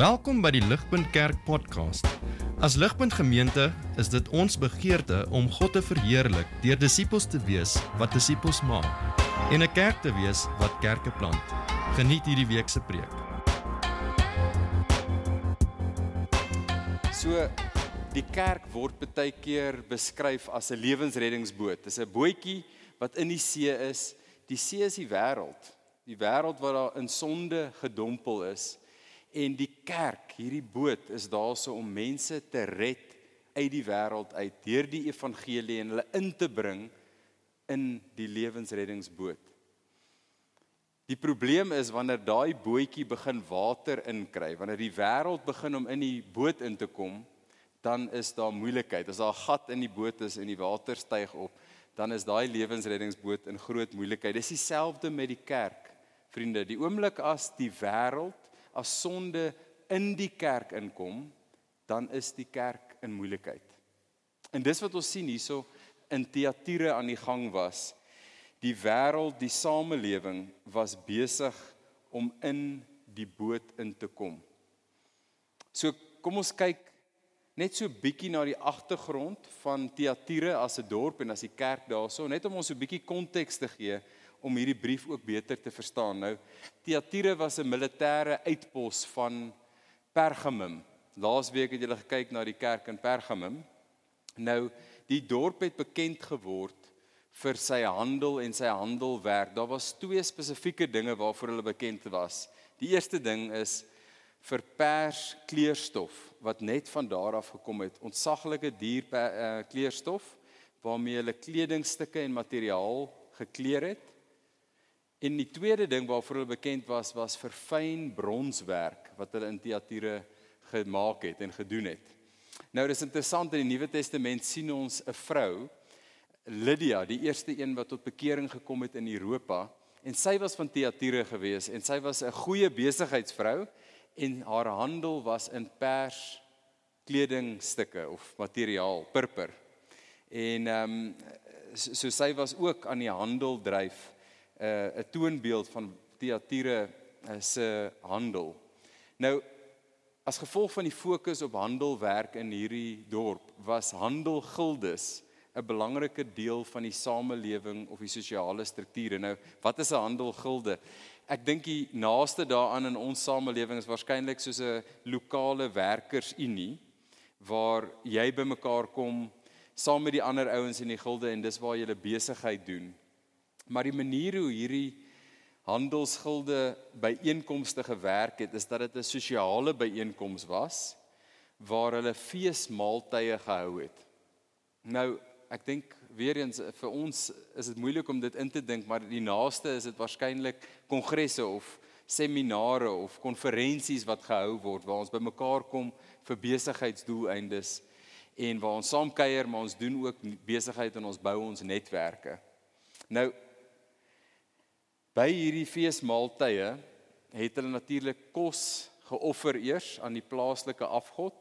Welkom by die Ligpunt Kerk podcast. As Ligpunt Gemeente is dit ons begeerte om God te verheerlik deur disippels te wees wat disippels maak en 'n kerk te wees wat kerke plant. Geniet hierdie week se preek. So die kerk word baie keer beskryf as 'n lewensreddingsboot. Dis 'n bootjie wat in die see is. Die see is die wêreld. Die wêreld wat daar in sonde gedompel is en die kerk, hierdie boot is daarso om mense te red uit die wêreld uit deur die evangelie en hulle in te bring in die lewensreddingsboot. Die probleem is wanneer daai bootjie begin water inkry, wanneer die wêreld begin om in die boot in te kom, dan is daar moeilikheid. As daar 'n gat in die boot is en die water styg op, dan is daai lewensreddingsboot in groot moeilikheid. Dis dieselfde met die kerk. Vriende, die oomblik as die wêreld as sonde in die kerk inkom, dan is die kerk in moeilikheid. En dis wat ons sien hierso in Teatire aan die gang was. Die wêreld, die samelewing was besig om in die boot in te kom. So kom ons kyk net so bietjie na die agtergrond van Teatire as 'n dorp en as die kerk daarso, net om ons so 'n bietjie konteks te gee om hierdie brief ook beter te verstaan. Nou Thyatira was 'n militêre uitpos van Pergamum. Laasweek het julle gekyk na die kerk in Pergamum. Nou die dorp het bekend geword vir sy handel en sy handelwerk. Daar was twee spesifieke dinge waarvoor hulle bekend was. Die eerste ding is vir pers kleurstof wat net van daar af gekom het. Ontsaglike duur uh, kleurstof waarmee hulle kledingstukke en materiaal gekleur het. En die tweede ding waarvoor hulle bekend was was vir fyn bronswerk wat hulle in Thyatira gemaak het en gedoen het. Nou dis interessant in die Nuwe Testament sien ons 'n vrou Lydia, die eerste een wat tot bekering gekom het in Europa en sy was van Thyatira gewees en sy was 'n goeie besigheidsvrou en haar handel was in pers kledingstukke of materiaal, purper. En ehm um, so, so sy was ook aan die handel dryf 'n uh, 'n toonbeeld van Thyatira uh, se handel. Nou as gevolg van die fokus op handelwerk in hierdie dorp was handelgildes 'n belangrike deel van die samelewing of die sosiale strukture. Nou, wat is 'n handelgilde? Ek dink die naaste daaraan in ons samelewing is waarskynlik soos 'n lokale werkersunie waar jy bymekaar kom saam met die ander ouens in die gilde en dis waar jy 'n besigheid doen. Maar die manier hoe hierdie handelsgilde byeenkomste gewerk het, is dat dit 'n sosiale byeenkoms was waar hulle feesmaaltye gehou het. Nou, ek dink weer eens vir ons is dit moeilik om dit in te dink, maar die naaste is dit waarskynlik kongresse of seminare of konferensies wat gehou word waar ons bymekaar kom vir besigheidsdoeleindes en waar ons saam kuier, maar ons doen ook besigheid en ons bou ons netwerke. Nou By hierdie feesmaaltye het hulle natuurlik kos geoffer eers aan die plaaslike afgod.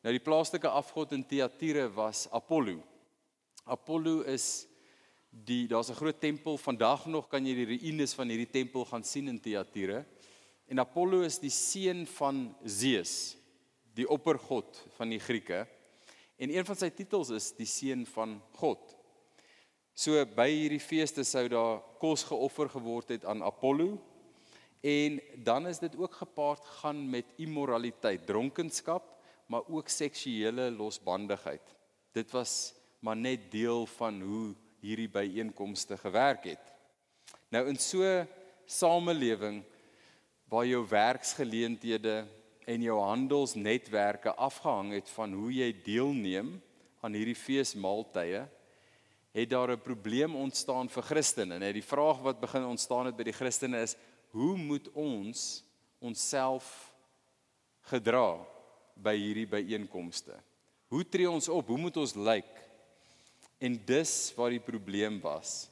Nou die plaaslike afgod in Thyatira was Apollo. Apollo is die daar's 'n groot tempel vandag nog kan jy die ruïnes van hierdie tempel gaan sien in Thyatira. En Apollo is die seun van Zeus, die oppergod van die Grieke. En een van sy titels is die seun van God. So by hierdie feeste sou daar kos geoffer geword het aan Apollo en dan is dit ook gepaard gaan met immoraliteit, dronkenskap, maar ook seksuele losbandigheid. Dit was maar net deel van hoe hierdie byeenkomste gewerk het. Nou in so samelewing waar jou werksgeleenthede en jou handelsnetwerke afgehang het van hoe jy deelneem aan hierdie feesmaaltye het daar 'n probleem ontstaan vir Christene. En die vraag wat begin ontstaan het by die Christene is: hoe moet ons onsself gedra by hierdie byeenkomste? Hoe tree ons op? Hoe moet ons lyk? En dis waar die probleem was.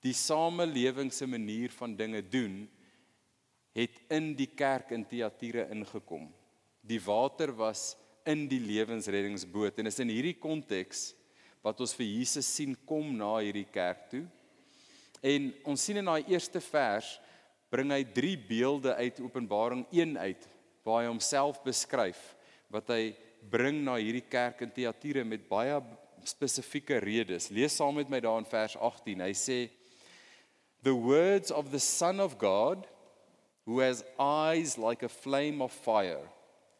Die samelewing se manier van dinge doen het in die kerk in Thyatira ingekom. Die water was in die lewensreddingsboot en is in hierdie konteks wat ons vir Jesus sien kom na hierdie kerk toe. En ons sien in daai eerste vers bring hy drie beelde uit Openbaring 1 uit waar hy homself beskryf wat hy bring na hierdie kerk in Thyatira met baie spesifieke redes. Lees saam met my daar in vers 18. Hy sê The words of the son of God who has eyes like a flame of fire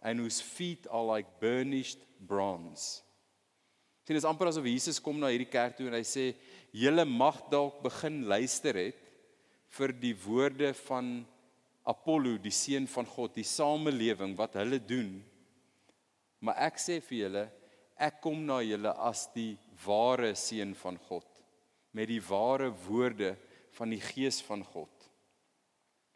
and whose feet are like burnished bronze. Sien, dit is amper asof Jesus kom na hierdie kerk toe en hy sê julle mag dalk begin luister het vir die woorde van Apollo, die seun van God, die samelewing wat hulle doen. Maar ek sê vir julle, ek kom na julle as die ware seun van God met die ware woorde van die gees van God.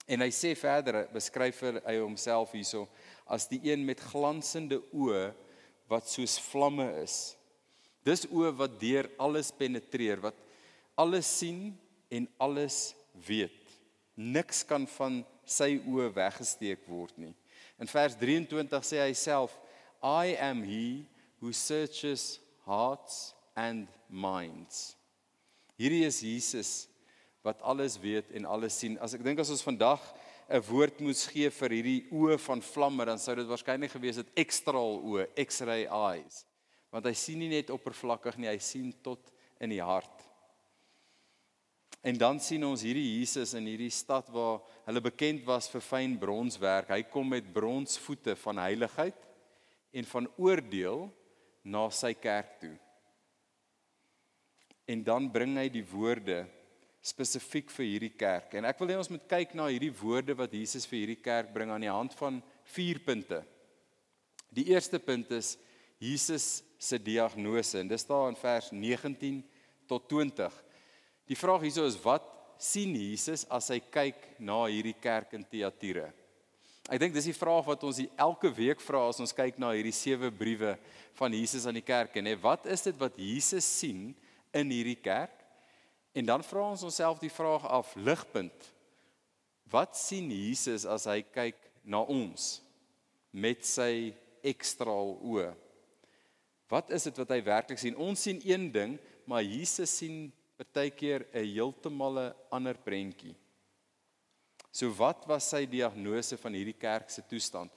En hy sê verder, beskryf hy homself hierso as die een met glansende oë wat soos vlamme is. Dis oë wat deur alles penetreer, wat alles sien en alles weet. Niks kan van sy oë weggesteek word nie. In vers 23 sê hy self, I am he who searches hearts and minds. Hierdie is Jesus wat alles weet en alles sien. As ek dink as ons vandag 'n woord moes gee vir hierdie oë van vlamme, dan sou dit waarskynlik gewees het extraal oë, x-ray eyes. Want hy sien nie net oppervlakkig nie, hy sien tot in die hart. En dan sien ons hierdie Jesus in hierdie stad waar hulle bekend was vir fyn bronswerk. Hy kom met bronsvoete van heiligheid en van oordeel na sy kerk toe. En dan bring hy die woorde spesifiek vir hierdie kerk. En ek wil hê ons moet kyk na hierdie woorde wat Jesus vir hierdie kerk bring aan die hand van vier punte. Die eerste punt is Jesus se diagnose en dit staan in vers 19 tot 20. Die vraag hierso is wat sien Jesus as hy kyk na hierdie kerk in Thyatira? Ek dink dis die vraag wat ons elke week vra as ons kyk na hierdie sewe briewe van Jesus aan die kerk en hè wat is dit wat Jesus sien in hierdie kerk? En dan vra ons onsself die vraag af ligpunt. Wat sien Jesus as hy kyk na ons met sy ekstraal oë? Wat is dit wat hy werklik sien? Ons sien een ding, maar Jesus sien partykeer 'n heeltemal 'n ander prentjie. So wat was sy diagnose van hierdie kerk se toestand?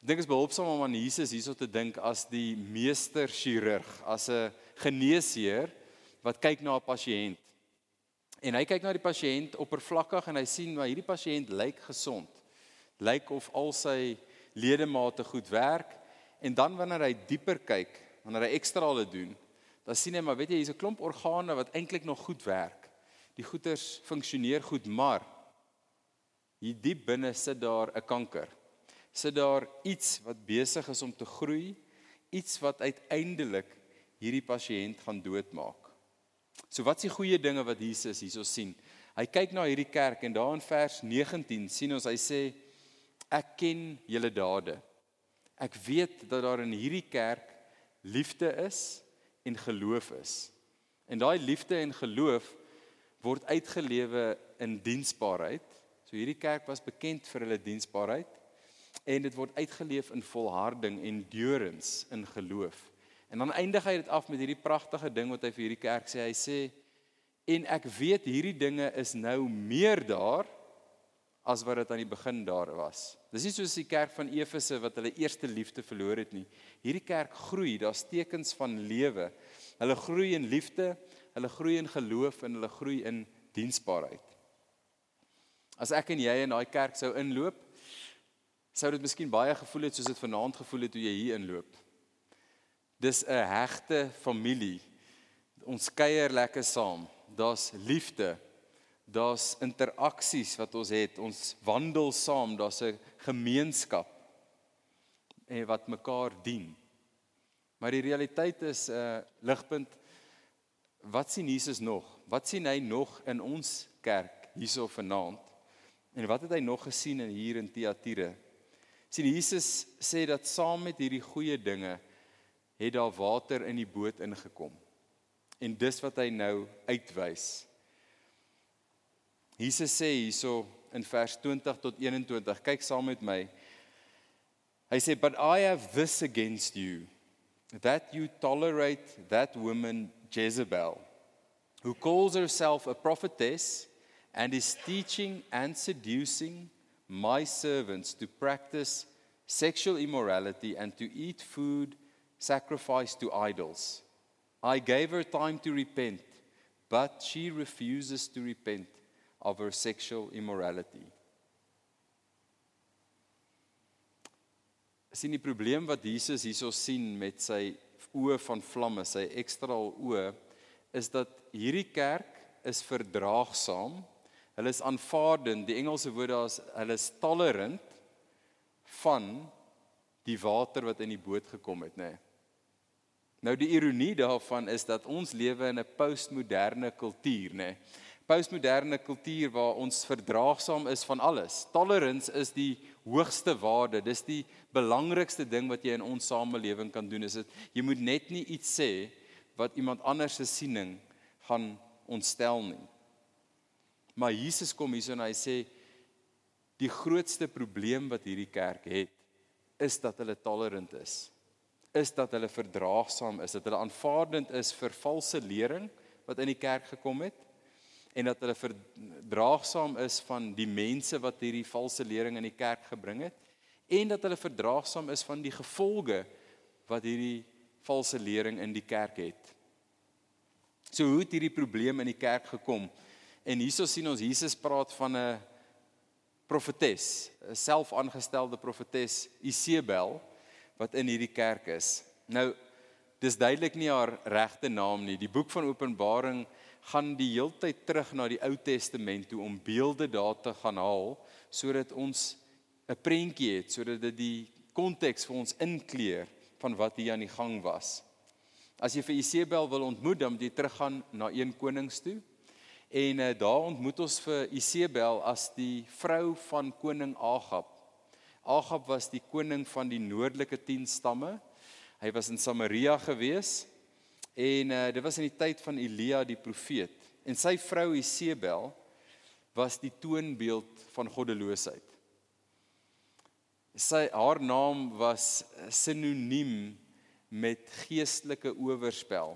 Ek dink is behulpsaam om aan Jesus hierso te dink as die meester chirurg, as 'n geneesheer wat kyk na 'n pasiënt. En hy kyk na die pasiënt oppervlakkig en hy sien maar hierdie pasiënt lyk gesond. Lyk of al sy ledemate goed werk en dan wanneer hy dieper kyk, wanneer hy ekstrale doen, dan sien hy maar weet jy hier's 'n klomp organe wat eintlik nog goed werk. Die goeters funksioneer goed, maar hier diep binne sit daar 'n kanker. Sit daar iets wat besig is om te groei, iets wat uiteindelik hierdie pasiënt gaan doodmaak. So wat is die goeie dinge wat Jesus hierso sien? Hy kyk na hierdie kerk en daar in vers 19 sien ons hy sê ek ken julle dade. Ek weet dat daar in hierdie kerk liefde is en geloof is. En daai liefde en geloof word uitgelewe in diensbaarheid. So hierdie kerk was bekend vir hulle diensbaarheid en dit word uitgeleef in volharding en endurance in geloof. En dan eindig hy dit af met hierdie pragtige ding wat hy vir hierdie kerk sê. Hy sê en ek weet hierdie dinge is nou meer daar as wat dit aan die begin daar was. Dis nie soos die kerk van Efese wat hulle eerste liefde verloor het nie. Hierdie kerk groei, daar's tekens van lewe. Hulle groei in liefde, hulle groei in geloof en hulle groei in diensbaarheid. As ek en jy in daai kerk sou inloop, sou dit miskien baie gevoel het soos dit vanaand gevoel het toe jy hier inloop. Dis 'n hegte familie. Ons kuier lekker saam. Daar's liefde, daar's interaksies wat ons het. Ons wandel saam, daar's 'n gemeenskap en wat mekaar dien. Maar die realiteit is 'n uh, ligpunt wat sien Jesus nog? Wat sien hy nog in ons kerk hierso vanaand? En wat het hy nog gesien in hier in Thyatira? sien Jesus sê dat saam met hierdie goeie dinge het daar water in die boot ingekom. En dis wat hy nou uitwys. Jesus sê hierso in vers 20 tot 21, kyk saam met my. Hy sê, "But I have this against you, that you tolerate that woman Jezebel, who calls herself a prophetess and is teaching and seducing my servants to practice sexual immorality, and to eat food sacrificed to idols. I gave her time to repent, but she refuses to repent of her sexual immorality. sien die probleem wat Jesus hierso sien met sy oë van vlamme, sy ekstra oë, is dat hierdie kerk is verdraagsaam. Hulle is aanvaardend. Die Engelse woord daar is hulle is tolerant van die water wat in die boot gekom het, nê. Nee. Nou die ironie daarvan is dat ons lewe in 'n postmoderne kultuur, nê. Nee. Postmoderne kultuur waar ons verdraagsaam is van alles. Tolerance is die hoogste waarde. Dis die belangrikste ding wat jy in ons samelewing kan doen. Is dit jy moet net nie iets sê wat iemand anders se siening gaan ontstel nie. Maar Jesus kom hier en hy sê die grootste probleem wat hierdie kerk het is dat hulle tolerant is. Is dat hulle verdraagsaam is, dat hulle aanvaardend is vir valse lering wat in die kerk gekom het en dat hulle verdraagsaam is van die mense wat hierdie valse lering in die kerk gebring het en dat hulle verdraagsaam is van die gevolge wat hierdie valse lering in die kerk het. So hoe het hierdie probleem in die kerk gekom? En hierso sien ons Jesus praat van 'n profetes, 'n selfaangestelde profetes Isebel wat in hierdie kerk is. Nou dis duidelik nie haar regte naam nie. Die boek van Openbaring gaan die heeltyd terug na die Ou Testament toe om beelde daar te gaan haal sodat ons 'n prentjie het, sodat dit die konteks vir ons inkleer van wat hier aan die gang was. As jy vir Isebel wil ontmoet, dan moet jy teruggaan na 1 Konings toe. En uh, daar ontmoet ons vir Isebel as die vrou van koning Agab. Agab was die koning van die noordelike 10 stamme. Hy was in Samaria gewees en uh, dit was in die tyd van Elia die profeet. En sy vrou Isebel was die toonbeeld van goddeloosheid. Sy haar naam was sinoniem met geestelike oorspel.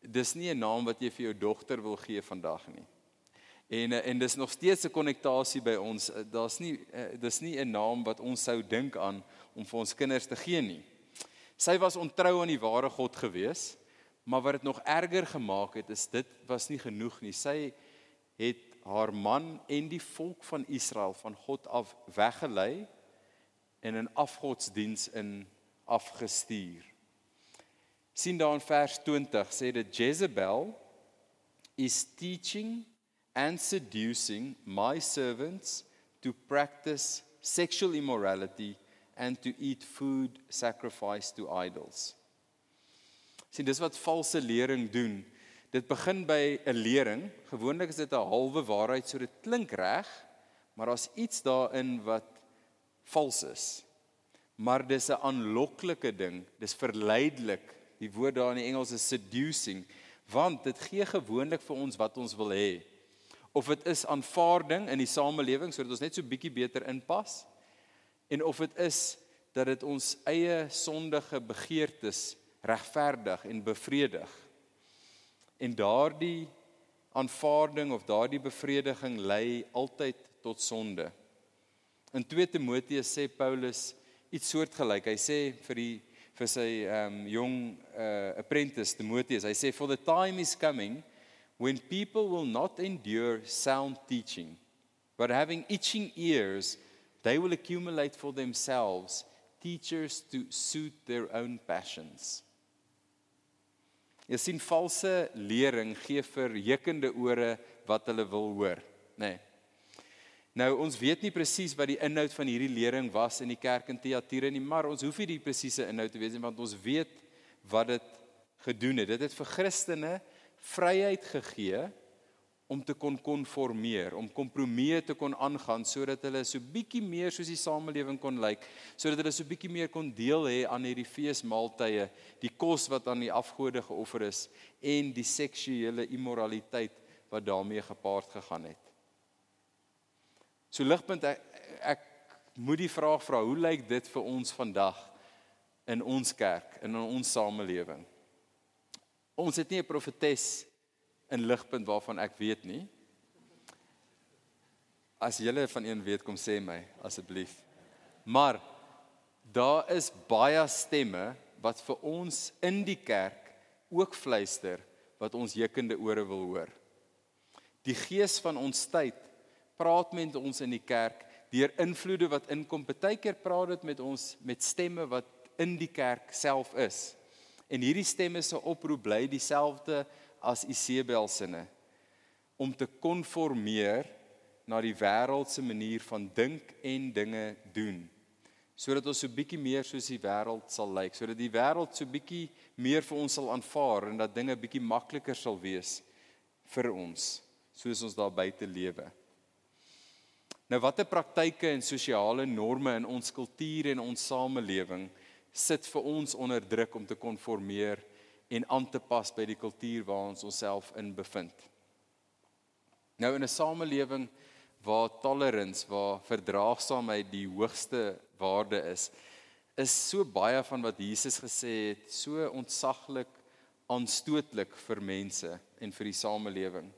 Dis nie 'n naam wat jy vir jou dogter wil gee vandag nie. En en dis nog steeds 'n konnektasie by ons. Daar's nie eh, dis nie 'n naam wat ons sou dink aan om vir ons kinders te gee nie. Sy was ontrou aan die ware God gewees, maar wat dit nog erger gemaak het is dit was nie genoeg nie. Sy het haar man en die volk van Israel van God af weggelei en in afgodsdiens in afgestuur. sien daar in vers 20 sê dit Jezebel is teaching and seducing my servants to practice sexual immorality and to eat food sacrificed to idols. Sien dis wat valse lering doen. Dit begin by 'n lering. Gewoonlik is dit 'n halwe waarheid, so dit klink reg, maar daar's iets daarin wat vals is maar dis 'n aanloklike ding. Dis verleidelik. Die woord daar in die Engels is seducing, want dit gee gewoonlik vir ons wat ons wil hê. Of dit is aanvaarding in die samelewing sodat ons net so bietjie beter inpas en of dit is dat dit ons eie sondige begeertes regverdig en bevredig. En daardie aanvaarding of daardie bevrediging lei altyd tot sonde. In 2 Timoteus sê Paulus iets soortgelyk. Hy sê vir die vir sy um jong uh, apprentice Timotheus, hy sê for the time is coming when people will not endure sound teaching but having itching ears they will accumulate for themselves teachers to suit their own passions. Jy sien valse lering gee vir jekende ore wat hulle wil hoor, nê. Nee. Nou ons weet nie presies wat die inhoud van hierdie lering was in die kerk in Thyatira nie, maar ons hoef nie die presiese inhoud te weet nie want ons weet wat dit gedoen het. Dit het vir Christene vryheid gegee om te kon konformeer, om kompromieë te kon aangaan sodat hulle so bietjie meer soos die samelewing kon lyk, sodat hulle so bietjie meer kon deel hê aan hierdie feesmaaltye, die kos wat aan die afgode geoffer is en die seksuele immoraliteit wat daarmee gepaard gegaan het. So ligpunt ek, ek moet die vraag vra, hoe lyk dit vir ons vandag in ons kerk in ons samelewing? Ons het nie 'n profetes in ligpunt waarvan ek weet nie. As julle van een weet kom sê my asseblief. Maar daar is baie stemme wat vir ons in die kerk ook fluister wat ons jekende ore wil hoor. Die gees van ons tyd praat met ons in die kerk deur invloede wat inkom. Partykeer praat dit met ons met stemme wat in die kerk self is. En hierdie stemme se oproep bly dieselfde as Isebel sinne om te konformeer na die wêreld se manier van dink en dinge doen sodat ons so bietjie meer soos die wêreld sal lyk sodat die wêreld so bietjie meer vir ons sal aanvaar en dat dinge bietjie makliker sal wees vir ons soos ons daar buite lewe. Nou watter praktyke en sosiale norme in ons kultuur en ons samelewing sit vir ons onder druk om te konformeer en aan te pas by die kultuur waar ons onsself in bevind. Nou in 'n samelewing waar tolerance, waar verdraagsaamheid die hoogste waarde is, is so baie van wat Jesus gesê het so ontsaglik aanstootlik vir mense en vir die samelewing.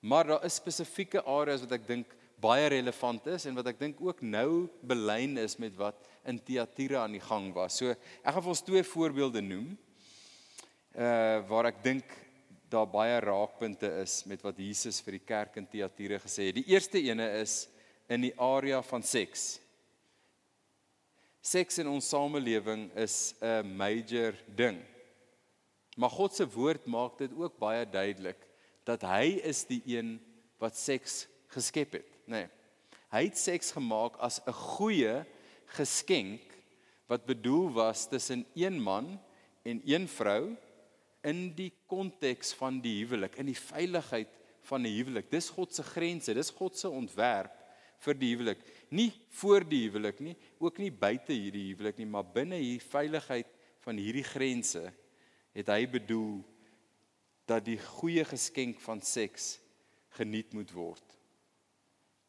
Maar daar is spesifieke areas wat ek dink baie relevant is en wat ek dink ook nou belyn is met wat in Thyatira aan die gang was. So ek gaan vir ons twee voorbeelde noem. Uh waar ek dink daar baie raakpunte is met wat Jesus vir die kerk in Thyatira gesê het. Die eerste ene is in die area van seks. Seks in ons samelewing is 'n major ding. Maar God se woord maak dit ook baie duidelik dat hy is die een wat seks geskep het, nê. Nee. Hy het seks gemaak as 'n goeie geskenk wat bedoel was tussen een man en een vrou in die konteks van die huwelik, in die veiligheid van die huwelik. Dis God se grense, dis God se ontwerp vir die huwelik. Nie voor die huwelik nie, ook nie buite hierdie huwelik nie, maar binne hierdie veiligheid van hierdie grense het hy bedoel dat die goeie geskenk van seks geniet moet word.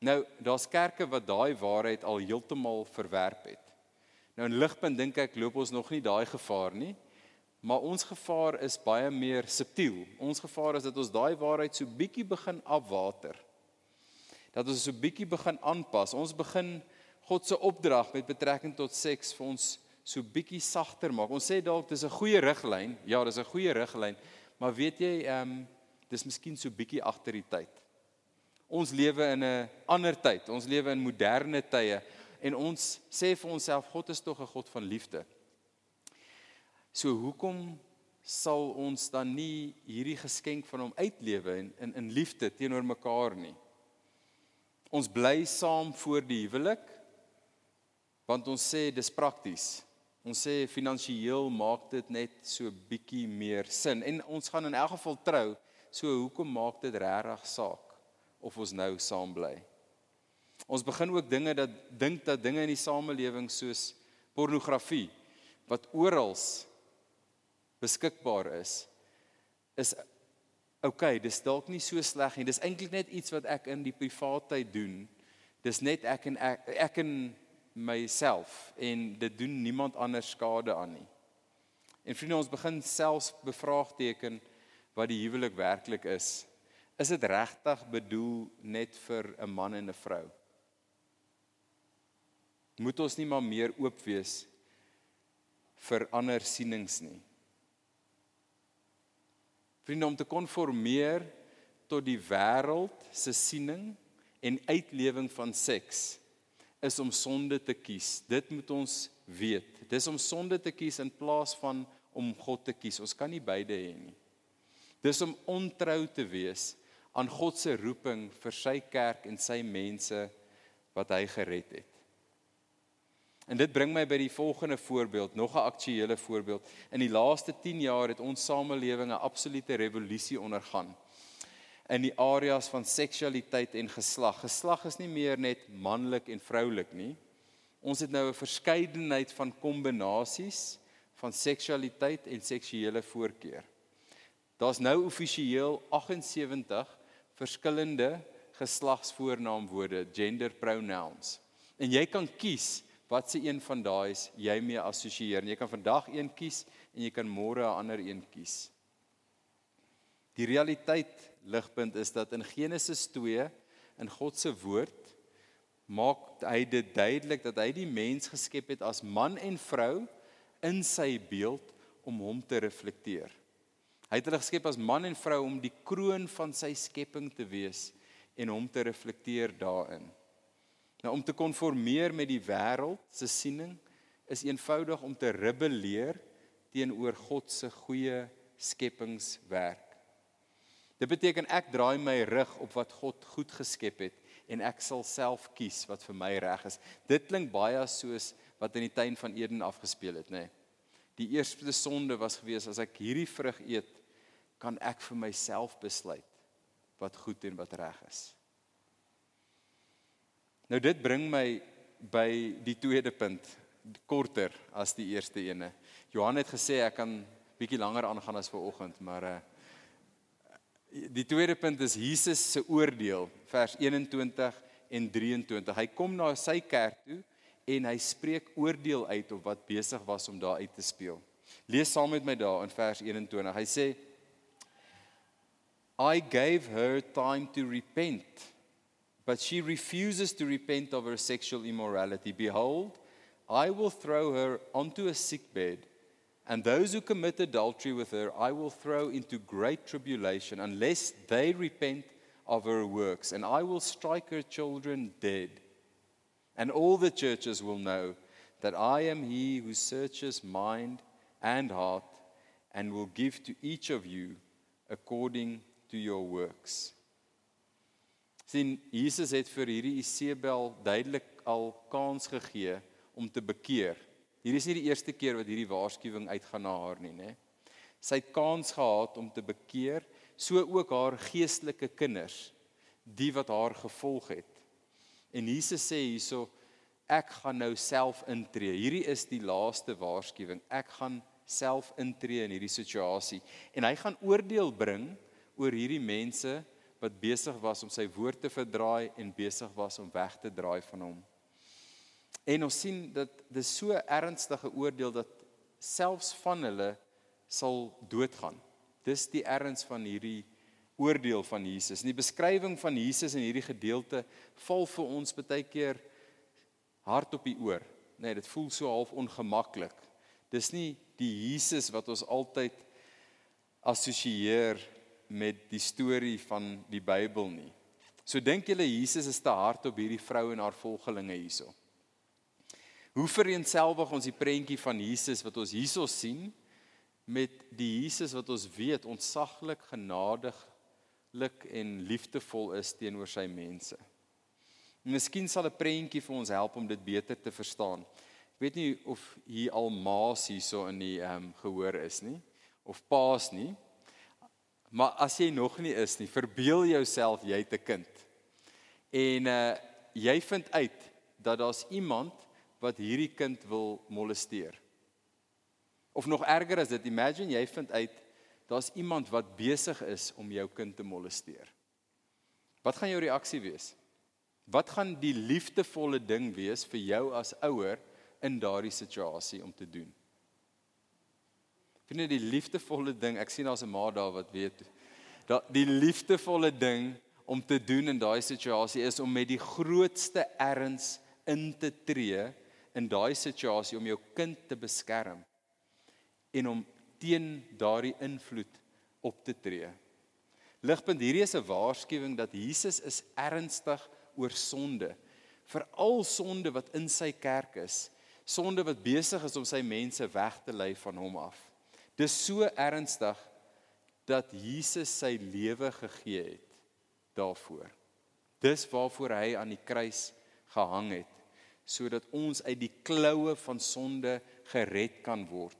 Nou, daar's kerke wat daai waarheid al heeltemal verwerp het. Nou in ligpunt dink ek loop ons nog nie daai gevaar nie. Maar ons gevaar is baie meer subtiel. Ons gevaar is dat ons daai waarheid so bietjie begin afwater. Dat ons so bietjie begin aanpas. Ons begin God se opdrag met betrekking tot seks vir ons so bietjie sagter maak. Ons sê dalk dis 'n goeie riglyn. Ja, dis 'n goeie riglyn. Maar weet jy, ehm um, dis miskien so bietjie agter die tyd. Ons lewe in 'n ander tyd. Ons lewe in moderne tye en ons sê vir onsself God is tog 'n God van liefde. So hoekom sal ons dan nie hierdie geskenk van hom uitlewe in in, in liefde teenoor mekaar nie? Ons bly saam voor die huwelik want ons sê dis prakties. Ons sê finansiëel maak dit net so bietjie meer sin en ons gaan in elk geval trou. So hoekom maak dit regtig saak? of ons nou saam bly. Ons begin ook dinge dat dink dat dinge in die samelewing soos pornografie wat oral beskikbaar is is okay, dis dalk nie so sleg nie. Dis eintlik net iets wat ek in die privaatheid doen. Dis net ek en ek, ek en myself en dit doen niemand anders skade aan nie. En vriende, ons begin selfs bevraagteken wat die huwelik werklik is Is dit regtig bedoel net vir 'n man en 'n vrou? Moet ons nie maar meer oop wees vir ander sienings nie? Vriende om te konformeer tot die wêreld se siening en uitlewing van seks is om sonde te kies. Dit moet ons weet. Dis om sonde te kies in plaas van om God te kies. Ons kan nie beide hê nie. Dis om ontrou te wees aan God se roeping vir sy kerk en sy mense wat hy gered het. En dit bring my by die volgende voorbeeld, nog 'n aktuële voorbeeld. In die laaste 10 jaar het ons samelewing 'n absolute revolusie ondergaan in die areas van seksualiteit en geslag. Geslag is nie meer net manlik en vroulik nie. Ons het nou 'n verskeidenheid van kombinasies van seksualiteit en seksuele voorkeur. Daar's nou offisieel 78 verskillende geslagsvoornaamwoorde, gender pronouns. En jy kan kies wat se een van daai jy mee assosieer. Jy kan vandag een kies en jy kan môre 'n ander een kies. Die realiteit ligpunt is dat in Genesis 2 in God se woord maak hy dit duidelik dat hy die mens geskep het as man en vrou in sy beeld om hom te reflekteer. Hy het hulle geskep as man en vrou om die kroon van sy skepping te wees en hom te reflekteer daarin. Nou om te konformeer met die wêreld se siening is eenvoudig om te rebelleer teenoor God se goeie skepingswerk. Dit beteken ek draai my rug op wat God goed geskep het en ek sal self kies wat vir my reg is. Dit klink baie soos wat in die tuin van Eden afgespeel het, nê. Nee. Die eerste sonde was gewees as ek hierdie vrug eet, kan ek vir myself besluit wat goed en wat reg is. Nou dit bring my by die tweede punt, korter as die eerste ene. Johan het gesê ek kan bietjie langer aangaan as vanoggend, maar uh die tweede punt is Jesus se oordeel, vers 21 en 23. Hy kom na sy kerk toe en hy spreek oordeel uit op wat besig was om daar uit te speel. Lees saam met my daar in vers 21. Hy sê I gave her time to repent but she refuses to repent of her sexual immorality. Behold, I will throw her onto a sick bed, and those who commit adultery with her I will throw into great tribulation unless they repent of her works, and I will strike her children dead. And all the churches will know that I am he who searches mind and heart, and will give to each of you according to your works. Sien Jesus het vir hierdie Isebel duidelik al kans gegee om te bekeer. Hierdie is nie die eerste keer wat hierdie waarskuwing uitgaan na haar nie, nê. Sy het kans gehad om te bekeer, so ook haar geestelike kinders, die wat haar gevolg het. En Jesus sê hierso ek gaan nou self intree. Hierdie is die laaste waarskuwing. Ek gaan self intree in hierdie situasie en hy gaan oordeel bring oor hierdie mense wat besig was om sy woord te verdraai en besig was om weg te draai van hom. En ons sien dat dis so ernstige oordeel dat selfs van hulle sal doodgaan. Dis die erns van hierdie oordeel van Jesus. In die beskrywing van Jesus in hierdie gedeelte val vir ons baie keer hard op die oor. Nee, dit voel so half ongemaklik. Dis nie die Jesus wat ons altyd assosieer met die storie van die Bybel nie. So dink julle Jesus is te hard op hierdie vrou en haar volgelinge hierso. Hoe vereenselwig ons die prentjie van Jesus wat ons hierso sien met die Jesus wat ons weet ontsaglik genadiglik en liefdevol is teenoor sy mense. Miskien sal 'n prentjie vir ons help om dit beter te verstaan. Ek weet nie of hier al maas hierso in die ehm um, gehoor is nie of paas nie. Maar as jy nog nie is nie, verbeel jouself jy het 'n kind. En uh jy vind uit dat daar's iemand wat hierdie kind wil molesteer. Of nog erger as dit, imagine jy vind uit daar's iemand wat besig is om jou kind te molesteer. Wat gaan jou reaksie wees? Wat gaan die liefdevolle ding wees vir jou as ouer in daardie situasie om te doen? Vind jy die liefdevolle ding? Ek sien daar's 'n ma daar wat weet. Dat die liefdevolle ding om te doen in daai situasie is om met die grootste erns in te tree in daai situasie om jou kind te beskerm en om teen daardie invloed op te tree. Ligpunt hierdie is 'n waarskuwing dat Jesus is ernstig oor sonde, veral sonde wat in sy kerk is, sonde wat besig is om sy mense weg te lei van hom af. Dis so ernstig dat Jesus sy lewe gegee het daarvoor. Dis waarvoor hy aan die kruis gehang het sodat ons uit die kloue van sonde gered kan word.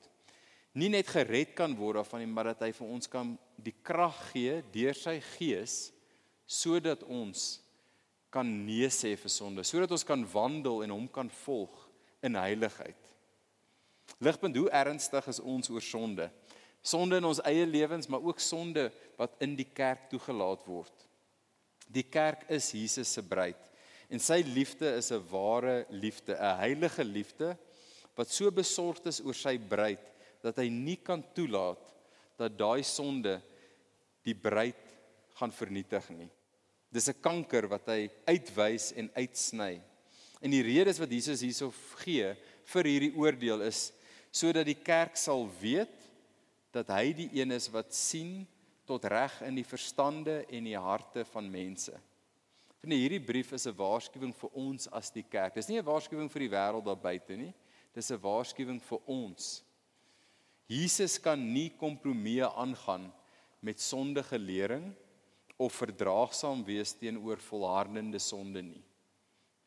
Nie net gered kan word daarvan nie, maar dat hy vir ons kan die krag gee deur sy gees sodat ons kan nee sê vir sonde, sodat ons kan wandel en hom kan volg in heiligheid. Ligpunt, hoe ernstig is ons oor sonde? Sonde in ons eie lewens, maar ook sonde wat in die kerk toegelaat word. Die kerk is Jesus se bruid en sy liefde is 'n ware liefde, 'n heilige liefde wat so besorgd is oor sy bruid dat hy nie kan toelaat dat daai sonde die bruid gaan vernietig nie. Dis 'n kanker wat hy uitwys en uitsny En die redes wat Jesus hierso gee vir hierdie oordeel is sodat die kerk sal weet dat hy die een is wat sien tot reg in die verstande en die harte van mense. En hierdie brief is 'n waarskuwing vir ons as die kerk. Dis nie 'n waarskuwing vir die wêreld daar buite nie. Dis 'n waarskuwing vir ons. Jesus kan nie kompromieë aangaan met sondige lering of verdraagsaam wees teenoor volhardende sonde nie.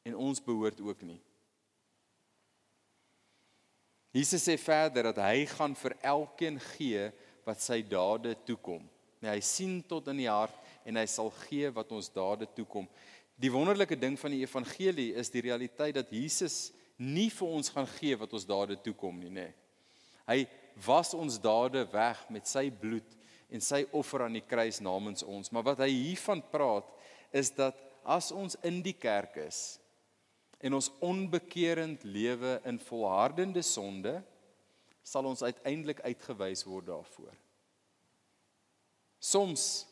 En ons behoort ook nie. Jesus sê verder dat hy gaan vir elkeen gee wat sy dade toekom. Nee, hy sien tot in die hart en hy sal gee wat ons dade toekom. Die wonderlike ding van die evangelie is die realiteit dat Jesus nie vir ons gaan gee wat ons dade toekom nie, nê. Nee. Hy was ons dade weg met sy bloed en sy offer aan die kruis namens ons. Maar wat hy hiervan praat is dat as ons in die kerk is en ons onbekeerend lewe in volhardende sonde, sal ons uiteindelik uitgewys word daarvoor. Soms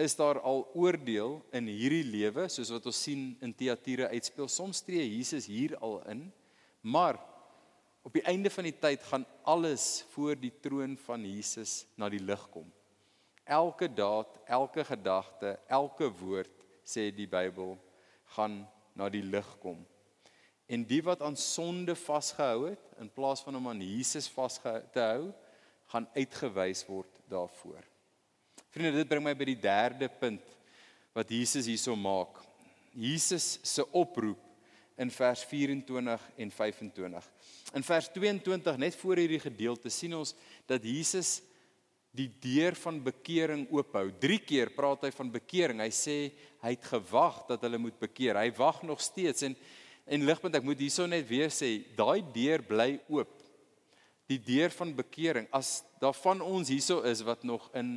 is daar al oordeel in hierdie lewe, soos wat ons sien in Teatire uitspeel. Soms tree Jesus hier al in, maar Op die einde van die tyd gaan alles voor die troon van Jesus na die lig kom. Elke daad, elke gedagte, elke woord sê die Bybel gaan na die lig kom. En die wat aan sonde vasgehou het in plaas van om aan Jesus vas te hou, gaan uitgewys word daarvoor. Vriende, dit bring my by die derde punt wat Jesus hierso maak. Jesus se oproep in vers 24 en 25. In vers 22 net voor hierdie gedeelte sien ons dat Jesus die deur van bekering oophou. 3 keer praat hy van bekering. Hy sê hy het gewag dat hulle moet bekeer. Hy wag nog steeds en en ligpunt ek moet hierso net weer sê, daai deur bly oop. Die deur van bekering as daar van ons hierso is wat nog in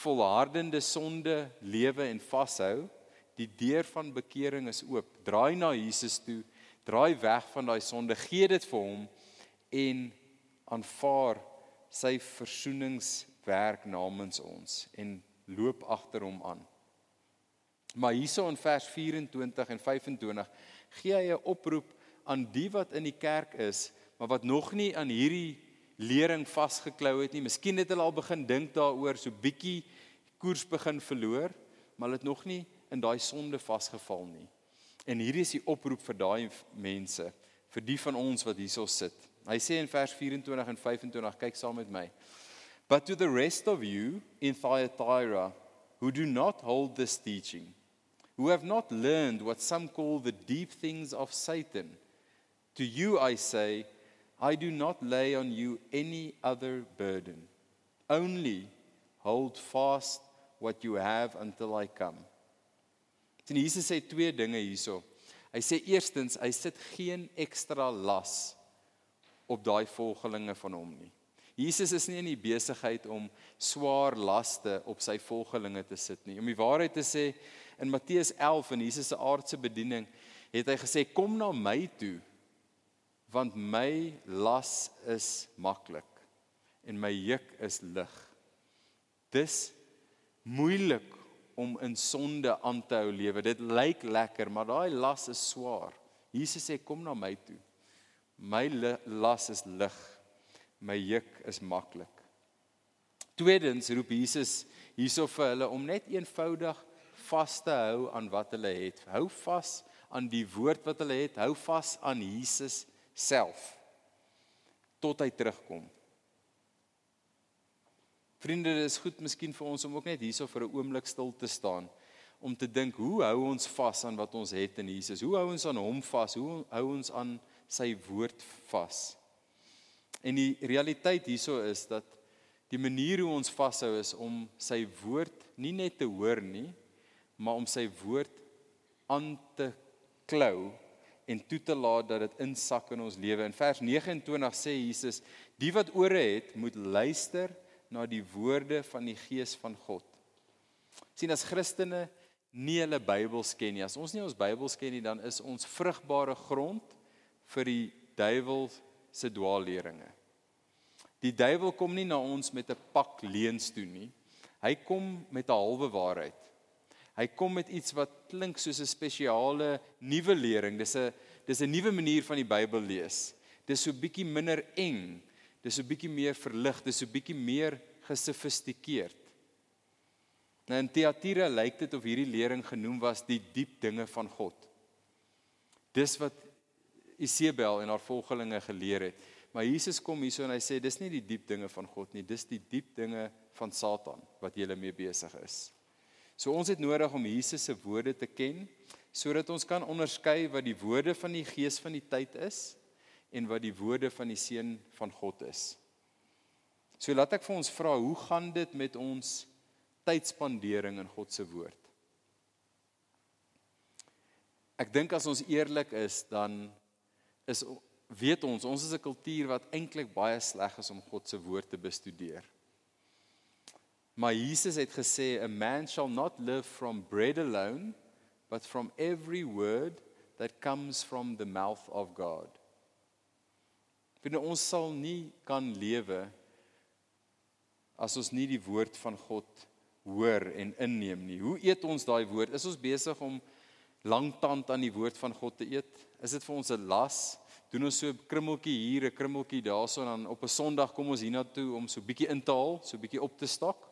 volhardende sonde lewe en vashou, die deur van bekering is oop. Draai na Jesus toe draai weg van daai sonde, gee dit vir hom en aanvaar sy versoeningswerk namens ons en loop agter hom aan. Maar hierso in vers 24 en 25 gee hy 'n oproep aan die wat in die kerk is, maar wat nog nie aan hierdie lering vasgeklou het nie. Miskien het hulle al begin dink daaroor, so bietjie koers begin verloor, maar hulle het nog nie in daai sonde vasgeval nie. En hierdie is die oproep vir daai mense, vir die van ons wat hierso sit. Hy sê in vers 24 en 25, kyk saam met my. But to the rest of you in Thyatira who do not hold this teaching, who have not learned what some call the deep things of Satan, to you I say, I do not lay on you any other burden. Only hold fast what you have until I come. Sien Jesus sê twee dinge hierso. Hy sê eerstens hy sit geen ekstra las op daai volgelinge van hom nie. Jesus is nie in die besigheid om swaar laste op sy volgelinge te sit nie. Om die waarheid te sê in Matteus 11 in Jesus se aardse bediening het hy gesê kom na my toe want my las is maklik en my juk is lig. Dis moeilik om in sonde aan te hou lewe. Dit lyk lekker, maar daai las is swaar. Jesus sê kom na my toe. My las is lig. My juk is maklik. Tweedens roep Jesus hierso vir hulle om net eenvoudig vas te hou aan wat hulle het. Hou vas aan die woord wat hulle het. Hou vas aan Jesus self tot hy terugkom. Vriende, dit is goed miskien vir ons om ook net hierso vir 'n oomblik stil te staan om te dink, hoe hou ons vas aan wat ons het in Jesus? Hoe hou ons aan hom vas? Hoe hou ons aan sy woord vas? En die realiteit hierso is dat die manier hoe ons vashou is om sy woord nie net te hoor nie, maar om sy woord aan te klou en toe te laat dat dit insak in ons lewe. In vers 29 sê Jesus: "Die wat ore het, moet luister na die woorde van die gees van God. sien as Christene nie hulle Bybels ken nie. As ons nie ons Bybels ken nie, dan is ons vrugbare grond vir die duiwel se dwaalleringe. Die duiwel kom nie na ons met 'n pak leuns toe nie. Hy kom met 'n halwe waarheid. Hy kom met iets wat klink soos 'n spesiale nuwe lering. Dis 'n dis 'n nuwe manier van die Bybel lees. Dis so bietjie minder eng. Dis so bietjie meer verlig, dis so bietjie meer gesofistikeerd. Nou in Teatira lyk dit of hierdie lering genoem was die diep dinge van God. Dis wat Isebel en haar volgelinge geleer het. Maar Jesus kom hierso en hy sê dis nie die diep dinge van God nie, dis die diep dinge van Satan wat jy mee besig is. So ons het nodig om Jesus se woorde te ken sodat ons kan onderskei wat die woorde van die gees van die tyd is en wat die woorde van die seun van God is. So laat ek vir ons vra, hoe gaan dit met ons tydspandering in God se woord? Ek dink as ons eerlik is, dan is weet ons ons is 'n kultuur wat eintlik baie sleg is om God se woord te bestudeer. Maar Jesus het gesê a man shall not live from bread alone but from every word that comes from the mouth of God. Binne ons sal nie kan lewe as ons nie die woord van God hoor en inneem nie. Hoe eet ons daai woord? Is ons besig om langtand aan die woord van God te eet? Is dit vir ons 'n las? Doen ons so 'n krummeltjie hier, 'n krummeltjie daarso en dan op 'n Sondag kom ons hiernatoe om so bietjie in te haal, so bietjie op te stak?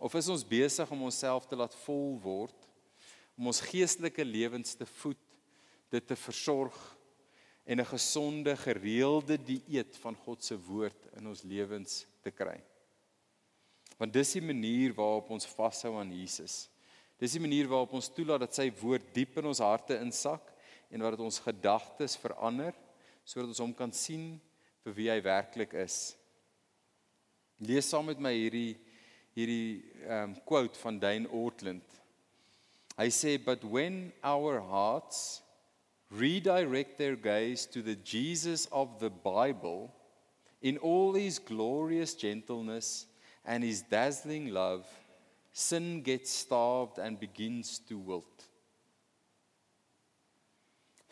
Of is ons besig om onsself te laat vol word om ons geestelike lewens te voed, dit te versorg en 'n gesonde, gereelde dieet van God se woord in ons lewens te kry? Want dis die manier waarop ons vashou aan Jesus. Dis die manier waarop ons toelaat dat sy woord diep in ons harte insak en wat dit ons gedagtes verander sodat ons hom kan sien vir wie hy werklik is. Lees saam met my hierdie hierdie um quote van Dane Ortland. Hy sê but when our hearts redirect their gaze to the Jesus of the Bible in all his glorious gentleness and his dazzling love sin gets starved and begins to wilt.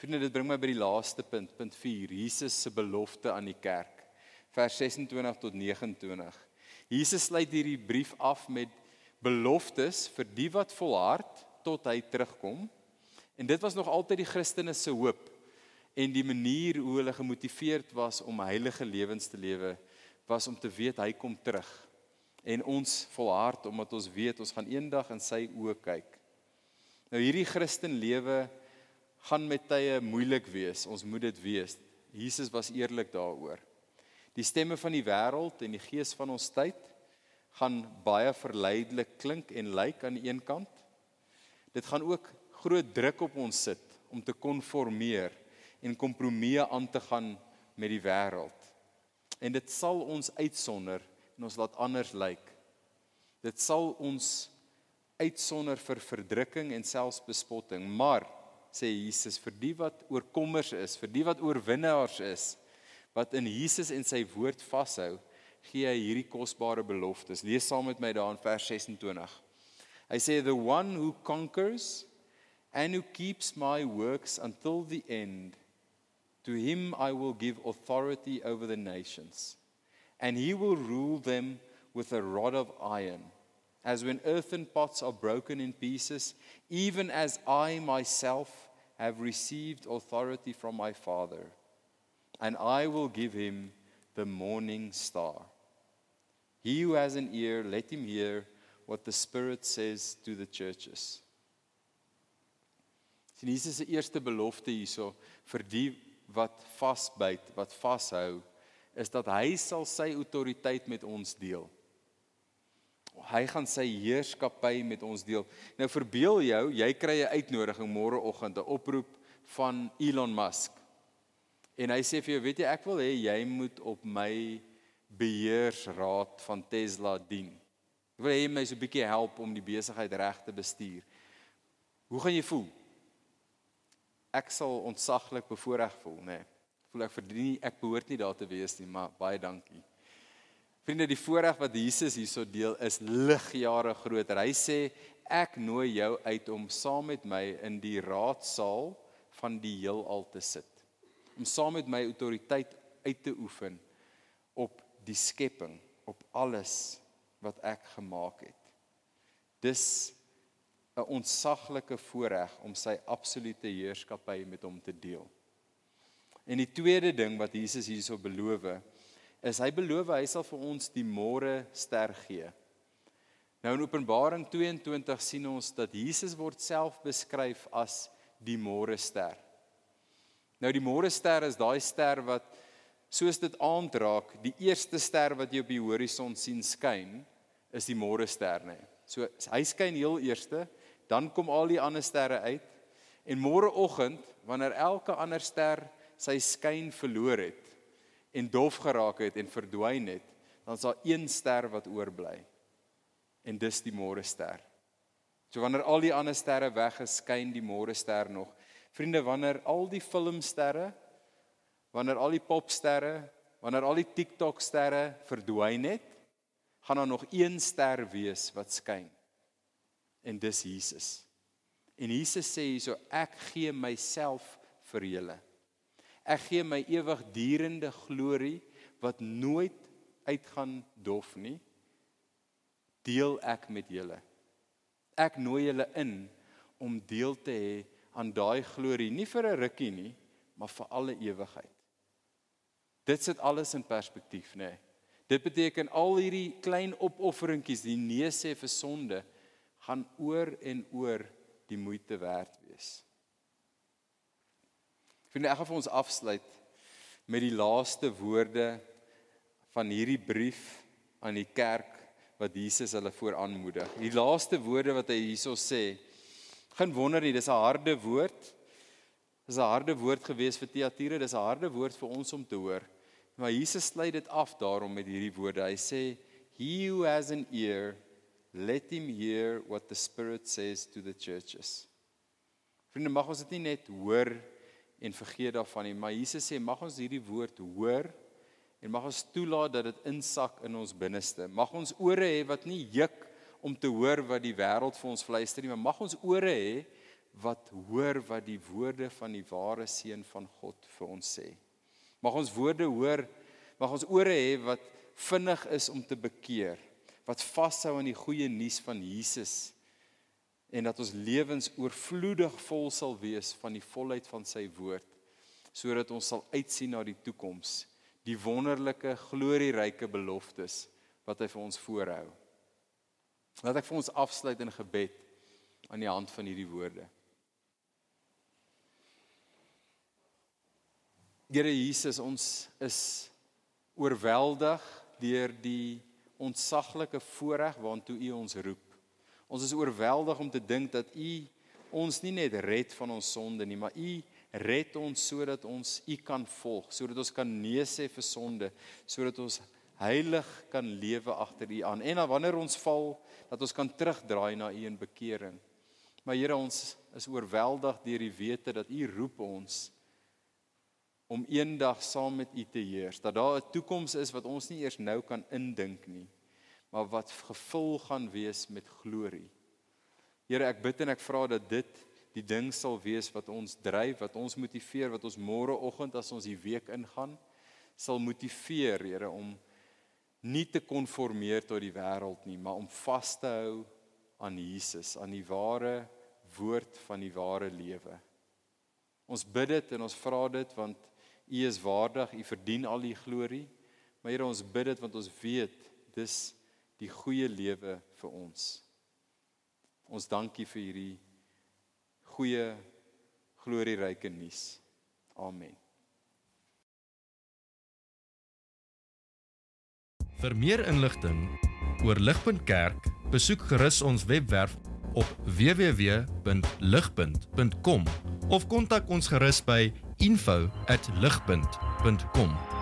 Vriende, dit bring my by die laaste punt, punt 4, Jesus se belofte aan die kerk. Vers 26 tot 29. Jesus sluit hierdie brief af met beloftes vir die wat volhard tot hy terugkom. En dit was nog altyd die Christene se hoop en die manier hoe hulle gemotiveerd was om heilige lewens te lewe was om te weet hy kom terug. En ons volhard omdat ons weet ons gaan eendag in sy oë kyk. Nou hierdie Christen lewe gaan met tye moeilik wees. Ons moet dit weet. Jesus was eerlik daaroor. Die stemme van die wêreld en die gees van ons tyd gaan baie verleidelik klink en lyk aan die een kant. Dit gaan ook groot druk op ons sit om te konformeer en kompromieë aan te gaan met die wêreld. En dit sal ons uitsonder en ons laat anders lyk. Dit sal ons uitsonder vir verdrukking en selfs bespotting, maar sê Jesus vir die wat oorkommers is, vir die wat oorwinnaars is, wat in Jesus en sy woord vashou, gee hy hierdie kosbare beloftes. Lees saam met my daar in vers 26. Hy sê the one who conquers and who keeps my works until the end to him I will give authority over the nations and he will rule them with a rod of iron as when earthen pots are broken in pieces even as I myself have received authority from my Father, and I will give him the morning star. He who has an ear, let him hear what the Spirit says to the churches. Sien Jesus se eerste belofte hierso vir die wat vasbyt, wat vashou, is dat hy sal sy autoriteit met ons deel hy gaan sy heerskappy met ons deel. Nou verbeel jou, jy kry 'n uitnodiging môreoggend, 'n oproep van Elon Musk. En hy sê vir jou, weet jy, ek wil hê jy moet op my beheersraad van Tesla dien. Ek wil hê jy my so 'n bietjie help om die besigheid reg te bestuur. Hoe gaan jy voel? Ek sal ontsaglik bevoordeel voel, nê. Nee. Voel ek verdien nie, ek behoort nie daar te wees nie, maar baie dankie. Vriende, die voorreg wat Jesus hierso deel is ligjare groter. Hy sê ek nooi jou uit om saam met my in die raadsaal van die heelal te sit. Om saam met my autoriteit uit te oefen op die skepping, op alles wat ek gemaak het. Dis 'n ontsaglike voorreg om sy absolute heerskappy met hom te deel. En die tweede ding wat Jesus hierso beloof, is hy beloof hy sal vir ons die môre ster gee. Nou in Openbaring 22 sien ons dat Jesus word self beskryf as die môre ster. Nou die môre ster is daai ster wat soos dit aand raak, die eerste ster wat jy op die horison sien skyn, is die môre ster nê. So hy skyn heel eerste, dan kom al die ander sterre uit en môreoggend wanneer elke ander ster sy skyn verloor het en dof geraak het en verdwyn het, dan is daar een ster wat oorbly. En dis die môre ster. So wanneer al die ander sterre weg is, skyn die môre ster nog. Vriende, wanneer al die filmsterre, wanneer al die popsterre, wanneer al die TikTok sterre verdwyn het, gaan daar nog een ster wees wat skyn. En dis Jesus. En Jesus sê hierso ek gee myself vir julle. Ek gee my ewigdurende glorie wat nooit uitgaan dof nie. Deel ek met julle. Ek nooi julle in om deel te hê aan daai glorie, nie vir 'n rukkie nie, maar vir alle ewigheid. Dit sit alles in perspektief, nê. Nee. Dit beteken al hierdie klein opofferingkies, die nee sê vir sonde, gaan oor en oor die moeite werd wees. Vind ek gaan vir ons afsluit met die laaste woorde van hierdie brief aan die kerk wat Jesus hulle vooraanmoedig. Die laaste woorde wat hy hierso sê. Geen wonder nie, dis 'n harde woord. Dis 'n harde woord gewees vir Thyatira, dis 'n harde woord vir ons om te hoor. Maar Jesus sluit dit af daarom met hierdie woorde. Hy sê, "He who has an ear, let him hear what the Spirit says to the churches." Vriende, mag ons dit nie net hoor en vergeet daarvan nie, maar Jesus sê, mag ons hierdie woord hoor en mag ons toelaat dat dit insak in ons binneste. Mag ons ore hê wat nie juk om te hoor wat die wêreld vir ons fluister nie, maar mag ons ore hê wat hoor wat die woorde van die ware seun van God vir ons sê. Mag ons woorde hoor, mag ons ore hê wat vinnig is om te bekeer, wat vashou aan die goeie nuus van Jesus en dat ons lewens oorvloedig vol sal wees van die volheid van sy woord sodat ons sal uitsien na die toekoms, die wonderlike glorieryke beloftes wat hy vir ons voorhou. Laat ek vir ons afsluit in gebed aan die hand van hierdie woorde. Here Jesus, ons is oorweldig deur die ontsaglike voorreg waartoe U ons roep. Ons is oorweldig om te dink dat U ons nie net red van ons sonde nie, maar U red ons sodat ons U kan volg, sodat ons kan nee sê vir sonde, sodat ons heilig kan lewe agter U aan. En dan wanneer ons val, dat ons kan terugdraai na U in bekering. Maar Here, ons is oorweldig deur die wete dat U roep ons om eendag saam met U te heers. Dat daar 'n toekoms is wat ons nie eers nou kan indink nie, maar wat gevul gaan wees met glorie. Here, ek bid en ek vra dat dit die ding sal wees wat ons dryf, wat ons motiveer, wat ons môreoggend as ons die week ingaan, sal motiveer, Here, om nie te konformeer tot die wêreld nie, maar om vas te hou aan Jesus, aan die ware woord van die ware lewe. Ons bid dit en ons vra dit want U is waardig, U verdien al die glorie. Maar Here, ons bid dit want ons weet dis die goeie lewe vir ons. Ons dankie vir hierdie goeie glorieryke nuus. Amen. Vir meer inligting oor Ligpunt Kerk, besoek gerus ons webwerf op www.ligpunt.com of kontak ons gerus by info@ligpunt.com